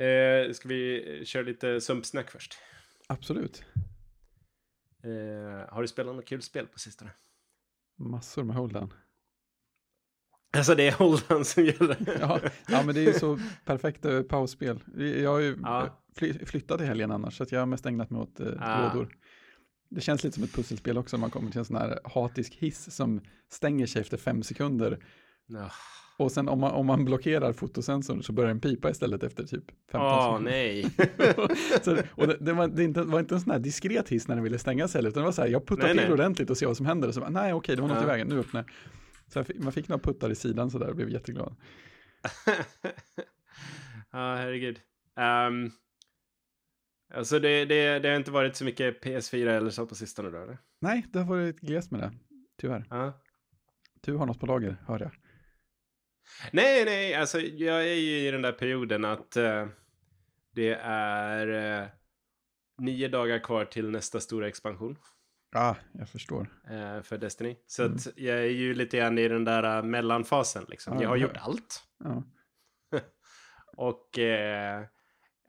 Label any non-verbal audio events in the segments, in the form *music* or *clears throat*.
Eh, ska vi köra lite sumpsnack först? Absolut. Eh, har du spelat något kul spel på sistone? Massor med Holden. Alltså det är Holden som gäller. ja, ja, men det är ju så perfekta pausspel. Jag har ju Ja. fly, flyttat i helgen annars, så att jag har mest ägnat mig åt eh, Ah. lådor. Det känns lite som ett pusselspel också, man kommer till en sån här hatisk hiss som stänger sig efter fem sekunder. Ja. Och sen om man, om man blockerar fotosensorn så börjar den pipa istället efter typ 15 Åh sekunder. nej. *laughs* Så, och det, det, var, det inte, var inte en sån här diskret hiss när den ville stänga sig utan det var så här, jag puttar Nej, till nej. ordentligt och ser vad som händer. Och så bara, nej okej, det var något Ja. i vägen, nu öppnar. Så fick, man fick några puttar i sidan så där och blev jätteglad. *laughs* Ja, herregud. Um, alltså det, det, det har inte varit så mycket PS4 eller så på sistone då, eller? Nej, det har varit glest med det, tyvärr. Ja. Du har något på lager, hör jag. Nej, nej, alltså jag är ju i den där perioden att eh, det är eh, nio dagar kvar till nästa stora expansion Ja, ah, jag förstår. eh, för Destiny. Så Mm. att jag är ju lite grann i den där eh, mellanfasen liksom. Ja, jag har jag gjort allt. Ja. *laughs* Och eh,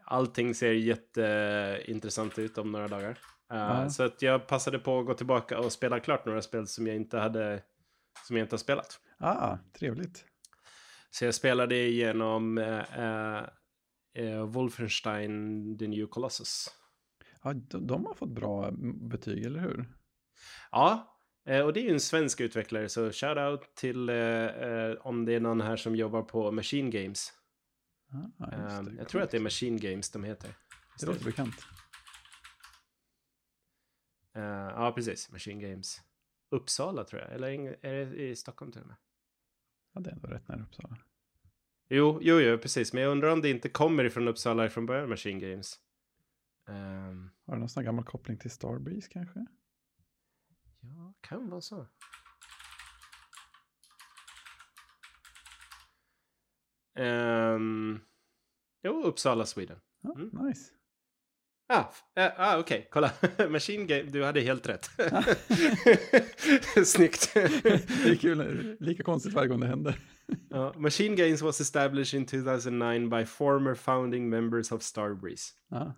allting ser jätteintressant ut om några dagar. Eh, Ja. Så att jag passade på att gå tillbaka och spela klart några spel som jag inte hade som jag inte har spelat. Ah, trevligt. Så jag spelade igenom eh, eh, eh, Wolfenstein The New Colossus. Ja, de, de har fått bra mm, betyg, eller hur? Ja, eh, och det är ju en svensk utvecklare så shout-out till eh, eh, om det är någon här som jobbar på Machine Games. Ah, det, jag tror att det är. Machine Games de heter. Det låter bekant. Eh, ja, precis. Machine Games. Uppsala tror jag, eller är det i Stockholm till och med? Ja, det är ändå rätt nära Uppsala. Jo, jo, jo, precis. Men jag undrar om det inte kommer ifrån Uppsala från början, Machine Games. Ehm, Har du någon sån här gammal koppling till Starbreeze kanske? ja, kan vara så. Ehm, jo, Uppsala, Sweden. Ja, Mm. Nice. Ah, eh, ah okej, kolla. *laughs* Machine Game, du hade helt rätt. *laughs* Snyggt. *laughs* det är kul, lika konstigt varje gång det händer. Ja, Machine Games was established in 2009 by former founding members of Starbreeze. Ja,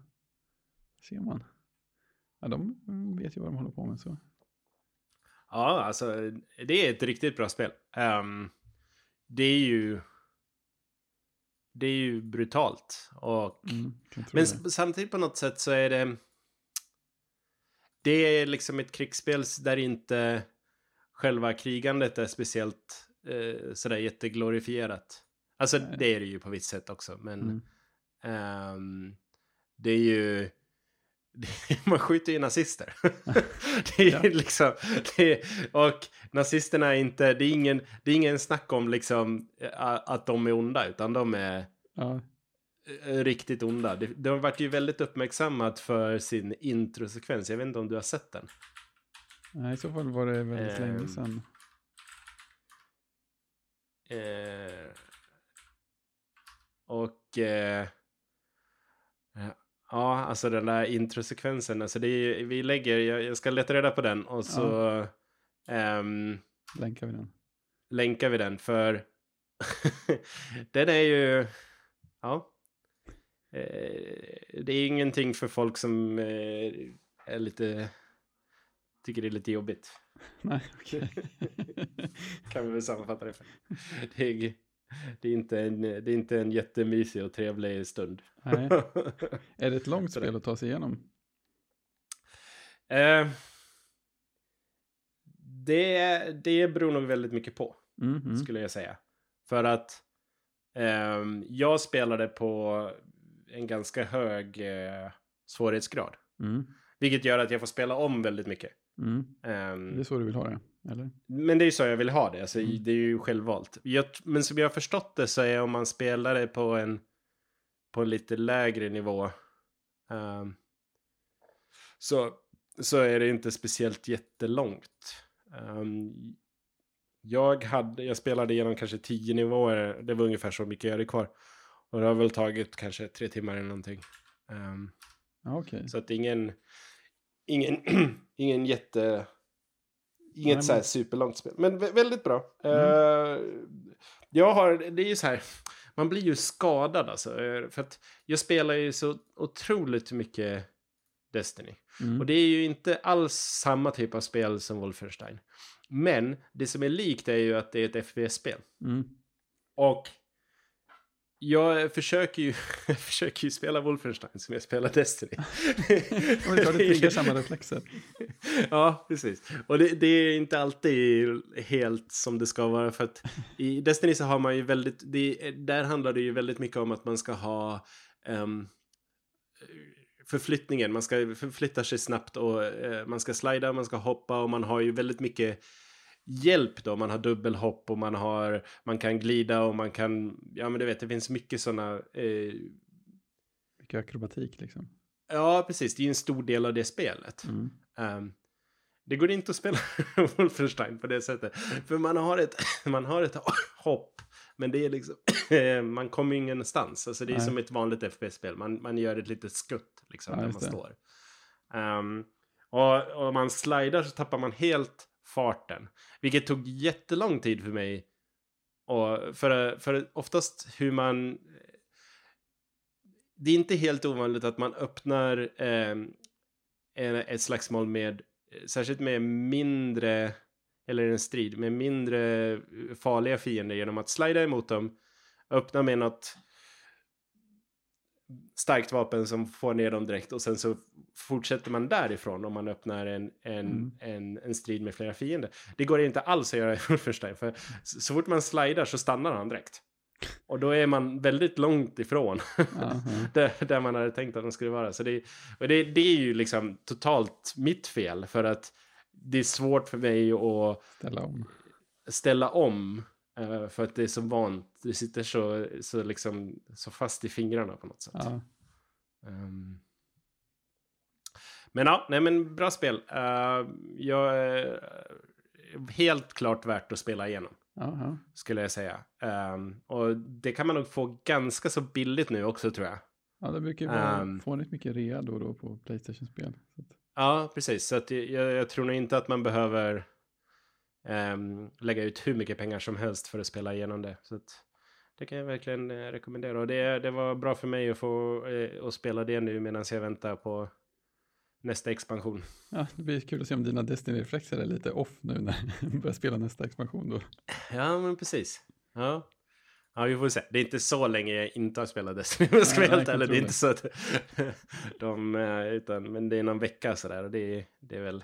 ser man. Ja, de vet ju vad de håller på med så. Ja, alltså det är ett riktigt bra spel. Ehm, det är ju... Det är ju brutalt. Och, Mm, men det. samtidigt på något sätt så är det... Det är liksom ett krigsspel där inte själva krigandet är speciellt eh, sådär jätteglorifierat. Alltså Nej. det är det ju på visst sätt också. Men Mm. ehm, det är ju... *laughs* Man skjuter ju nazister. *laughs* det är Ja. liksom... Det är, och nazisterna är inte... Det är ingen, det är ingen snack om liksom att de är onda, utan de är Ja, eh, riktigt onda. Det, de har varit ju väldigt uppmärksammat för sin introsekvens. Jag vet inte om du har sett den. nej, i så fall var det väldigt Ehm. länge sedan. Eh, och... Eh, ja, alltså den där introsekvensen. Alltså det är, vi lägger... Jag, jag ska leta reda på den och så... ehm, Länkar vi den. länkar vi den för *laughs* den är ju, ja, eh, det är ingenting för folk som eh, är lite, tycker det är lite jobbigt. *laughs* Nej, okej. *laughs* Kan vi väl sammanfatta det för. Det är, *laughs* det är, inte, en, det är inte en jättemysig och trevlig stund. Nej. *laughs* Är det ett långt spel att ta sig igenom? eh, det, det beror nog väldigt mycket på. Mm, mm. skulle jag säga. För att ehm, jag spelade på en ganska hög eh, svårighetsgrad. Mm, Vilket gör att jag får spela om väldigt mycket. mm. Ehm, Det är så du vill ha det, eller? men det är ju så jag vill ha det. Alltså, Mm. Det är ju självvalt. Jag, men som jag har förstått det så är om man spelar det på en, på en lite lägre nivå. ehm, så, så är det inte speciellt jättelångt. Ehm, jag, hade, jag spelade igenom kanske tio nivåer. Det var ungefär så mycket jag hade kvar. Och det har väl tagit kanske tre timmar eller någonting. Ehm, Ja, okej. så att ingen, ingen, *clears throat* ingen jätte, inget Nej, så här superlångt spel. Men vä- väldigt bra. Mm. Eh, jag har, det är ju så här, man blir ju skadad alltså. eh, För att jag spelar ju så otroligt mycket Destiny. Mm. Och det är ju inte alls samma typ av spel som Wolfenstein. Men det som är likt är ju att det är ett FPS-spel. Mm. Och jag försöker ju, *laughs* jag försöker ju spela Wolfenstein som jag spelar Destiny. *laughs* Men det är klart det triggar *laughs* samma reflexer. ja, precis. Och det, det är inte alltid helt som det ska vara. För att i Destiny så har man ju väldigt, det, där handlar det ju väldigt mycket om att man ska ha um, förflyttningen. Man ska förflytta sig snabbt och uh, man ska slida, man ska hoppa och man har ju väldigt mycket hjälp då. Man har dubbelhopp och man har, man kan glida och man kan, ja men du vet det finns mycket sådana eh, Mycket akrobatik liksom. Ja, precis. Det är ju en stor del av det spelet. Mm. Um, det går inte att spela *laughs* Wolfenstein på det sättet. För man har ett, *laughs* man har ett hopp. Men det är liksom, *clears throat* man kommer ingenstans. Alltså det är Nej. som ett vanligt FPS-spel. Man, man gör ett litet skutt liksom Ja, där man det. står. Um, och och om man slidar så tappar man helt farten. Vilket tog jättelång tid för mig. Och för, för oftast hur man... Det är inte helt ovanligt att man öppnar eh, ett slagsmål med, särskilt med mindre, eller en strid, med mindre farliga fiender genom att slida emot dem, öppna med något starkt vapen som får ner dem direkt och sen så fortsätter man därifrån om man öppnar en, en, Mm. en, en strid med flera fiender. Det går inte alls att göra i *laughs* Wolfenstein för så, fort man slidar så stannar han direkt. Och då är man väldigt långt ifrån *laughs* där, där man hade tänkt att de skulle vara. Så det, och det, det är ju liksom totalt mitt fel för att det är svårt för mig att Ställa om. ställa om eh, för att det är så vant. Det sitter så, så, liksom, så fast i fingrarna på något sätt. Ja. Ehm. men ja, nej men bra spel. Uh, jag är helt klart värt att spela igenom. Ja. Skulle jag säga. Ehm, och det kan man nog få ganska så billigt nu också tror jag. ja, det brukar vara Ehm. fånigt mycket rea då och då på Playstation-spel. Ja, precis. Så att jag, jag tror nog inte att man behöver ehm, lägga ut hur mycket pengar som helst för att spela igenom det. Så att det kan jag verkligen eh, rekommendera. Och det, det var bra för mig att få eh, att spela det nu medan jag väntar på nästa expansion. Ja, det blir kul att se om dina Destiny-reflexer är lite off nu när du *laughs* börjar spela nästa expansion då. Ja, men precis. Ja. Ja, vi får se. Det är inte så länge jag inte har spelat Destiny. om jag ska vara helt ärlig. Det är inte så att *laughs* de... eh, Utan, men det är någon vecka sådär. Och det det är väl...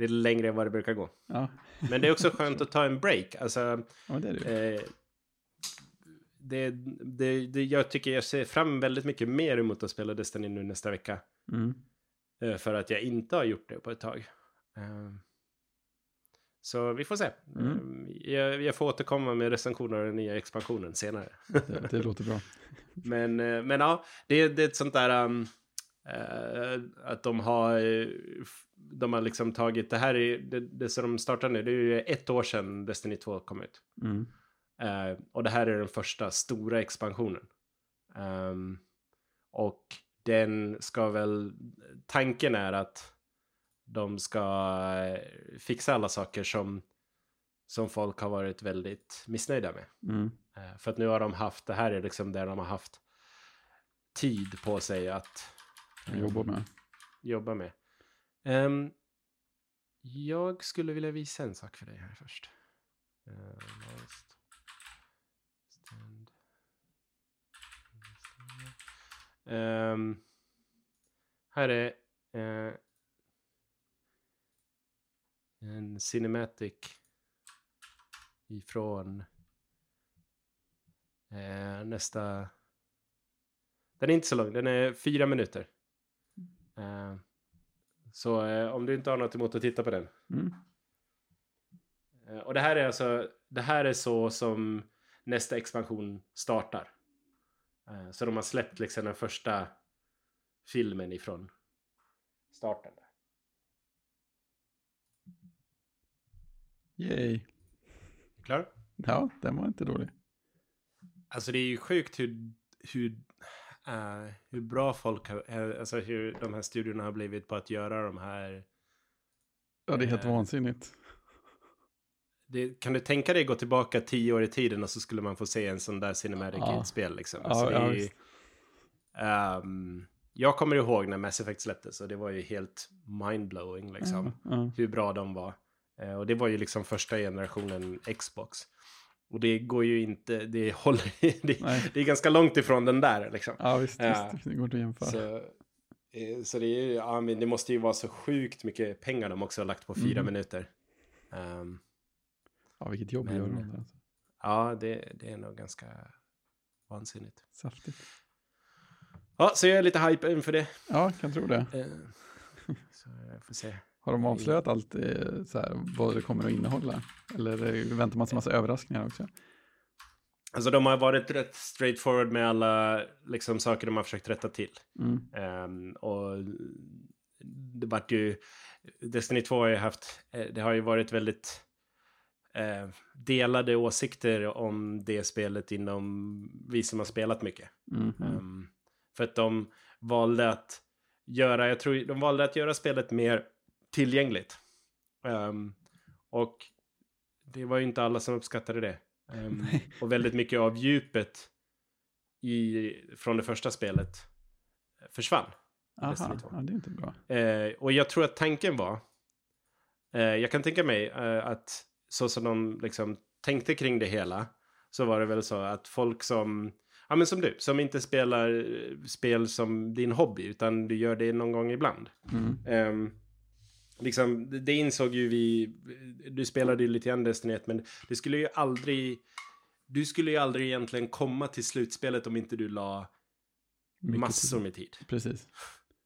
Det är längre än vad det brukar gå. Ja, Men det är också skönt att ta en break. Alltså, ja det är det eh, det, det, det, jag tycker jag ser fram väldigt mycket mer emot att spela Destiny nu nästa vecka. Mm. Eh, för att jag inte har gjort det på ett tag. Eh, så vi får se. Mm. Eh, jag, jag får återkomma med recensioner av den nya expansionen senare. Det, det låter bra. *laughs* Men, eh, men ja, det, det är ett sånt där... um, att de har, eh, de har liksom tagit, det här är, det, det som de startar nu, det är ju ett år sedan Destiny 2 kom ut. Mm. Eh, och det här är den första stora expansionen. Ehm, och den ska väl, tanken är att de ska eh, fixa alla saker som, som folk har varit väldigt missnöjda med. Mm. Eh, För att nu har de haft, det här är liksom där de har haft tid på sig att jobbar med. Jobbar med. Um, jag skulle vilja visa en sak för dig här först. Uh, stand. Ehm, här är uh, en cinematic ifrån uh, nästa... Den är inte så lång, den är fyra minuter. Eh, så eh, om du inte har något emot att titta på den. Mm. Eh, och det här är alltså, det här är så som nästa expansion startar. Eh, så de har släppt liksom den första filmen ifrån starten. Där. Yay. Klar? Ja, den var inte dålig. Alltså det är ju sjukt hur, hur, eh, hur bra folk har, eh, alltså hur de här studierna har blivit på att göra de här. Ja, det är helt Eh. vansinnigt. det, kan du tänka dig gå tillbaka tio år i tiden och så skulle man få se en sån där Cinematic Ja. Kid-spel liksom. Alltså, ja, ju-. Ehm, jag kommer ihåg när Mass Effect släpptes och det var ju helt mindblowing liksom. Ja. Hur bra de var. Eh, och det var ju liksom första generationen Xbox. Och det går ju inte, det håller, *laughs* det, det är ganska långt ifrån den där liksom. Ja, visst, Ja. visst. Det går inte att jämföra. Så, eh, så det, är, ja, men det måste ju vara så sjukt mycket pengar de också har lagt på fyra Mhm. minuter. Ehm, Ja, vilket jobb Men- gör de. Alltså. ja, det, det är nog ganska vansinnigt. Saftigt. Ja, så jag är lite hype inför det. Ja, kan tro det. Eh, så jag får se. Har de avslöjat allt eh, så här, vad det kommer att innehålla? Eller väntar man sig massa överraskningar också? Alltså de har varit rätt straightforward med alla liksom, saker de har försökt rätta till. Mm. Ehm, och det vart ju... Destiny 2 har ju haft... eh, Det har ju varit väldigt eh, delade åsikter om det spelet inom vi som har spelat mycket. Mm. Mm. Ehm, för att de valde att göra, jag tror de valde att göra spelet mer tillgängligt. Ehm, och det var ju inte alla som uppskattade det. Ehm, *laughs* och väldigt mycket av djupet i, från det första spelet försvann. Aha, 2. ja, det är inte bra. Eh, och jag tror att tanken var, eh, jag kan tänka mig eh, att så som de liksom tänkte kring det hela, så var det väl så att folk som, ja men som du, som inte spelar spel som din hobby, utan du gör det någon gång ibland. Mm. Ehm, liksom, det- insåg ju vi, du spelade ju lite grann Destiny 1, men det skulle ju aldrig, du skulle ju aldrig egentligen komma till slutspelet om inte du la Mycket massor med tid. Precis. *laughs*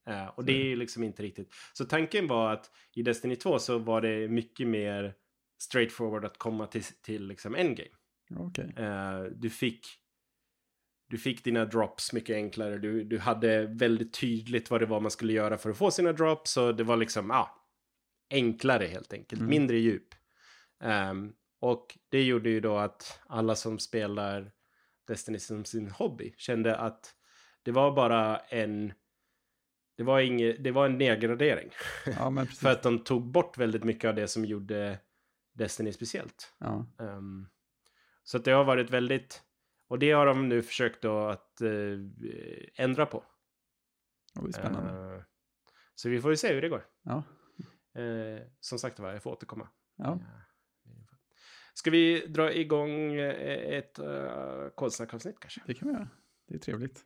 Eh, och Så det är ju liksom inte riktigt. Så tanken var att i Destiny 2 så var det mycket mer straightforward att komma till, till liksom endgame. Okej. Eh, du fick du fick dina drops mycket enklare. Du, du hade väldigt tydligt vad det var man skulle göra för att få sina drops. Och det var liksom, ja, enklare helt enkelt. Mm. Mindre djup. Ehm, och det gjorde ju då att alla som spelar Destiny som sin hobby kände att det var bara en det var, inget, det var en nedgradering. Ja. *laughs* För att de tog bort väldigt mycket av det som gjorde Destiny speciellt. Ja. Ehm, så att det har varit väldigt... Och det har de nu försökt då att eh, ändra på. Det blir spännande. Eh, så vi får ju se hur det går. Ja. Eh, som sagt var, jag får återkomma. Ja. Ska vi dra igång eh, ett uh, kodsnackavsnitt kanske? Det kan vi göra. Det är trevligt.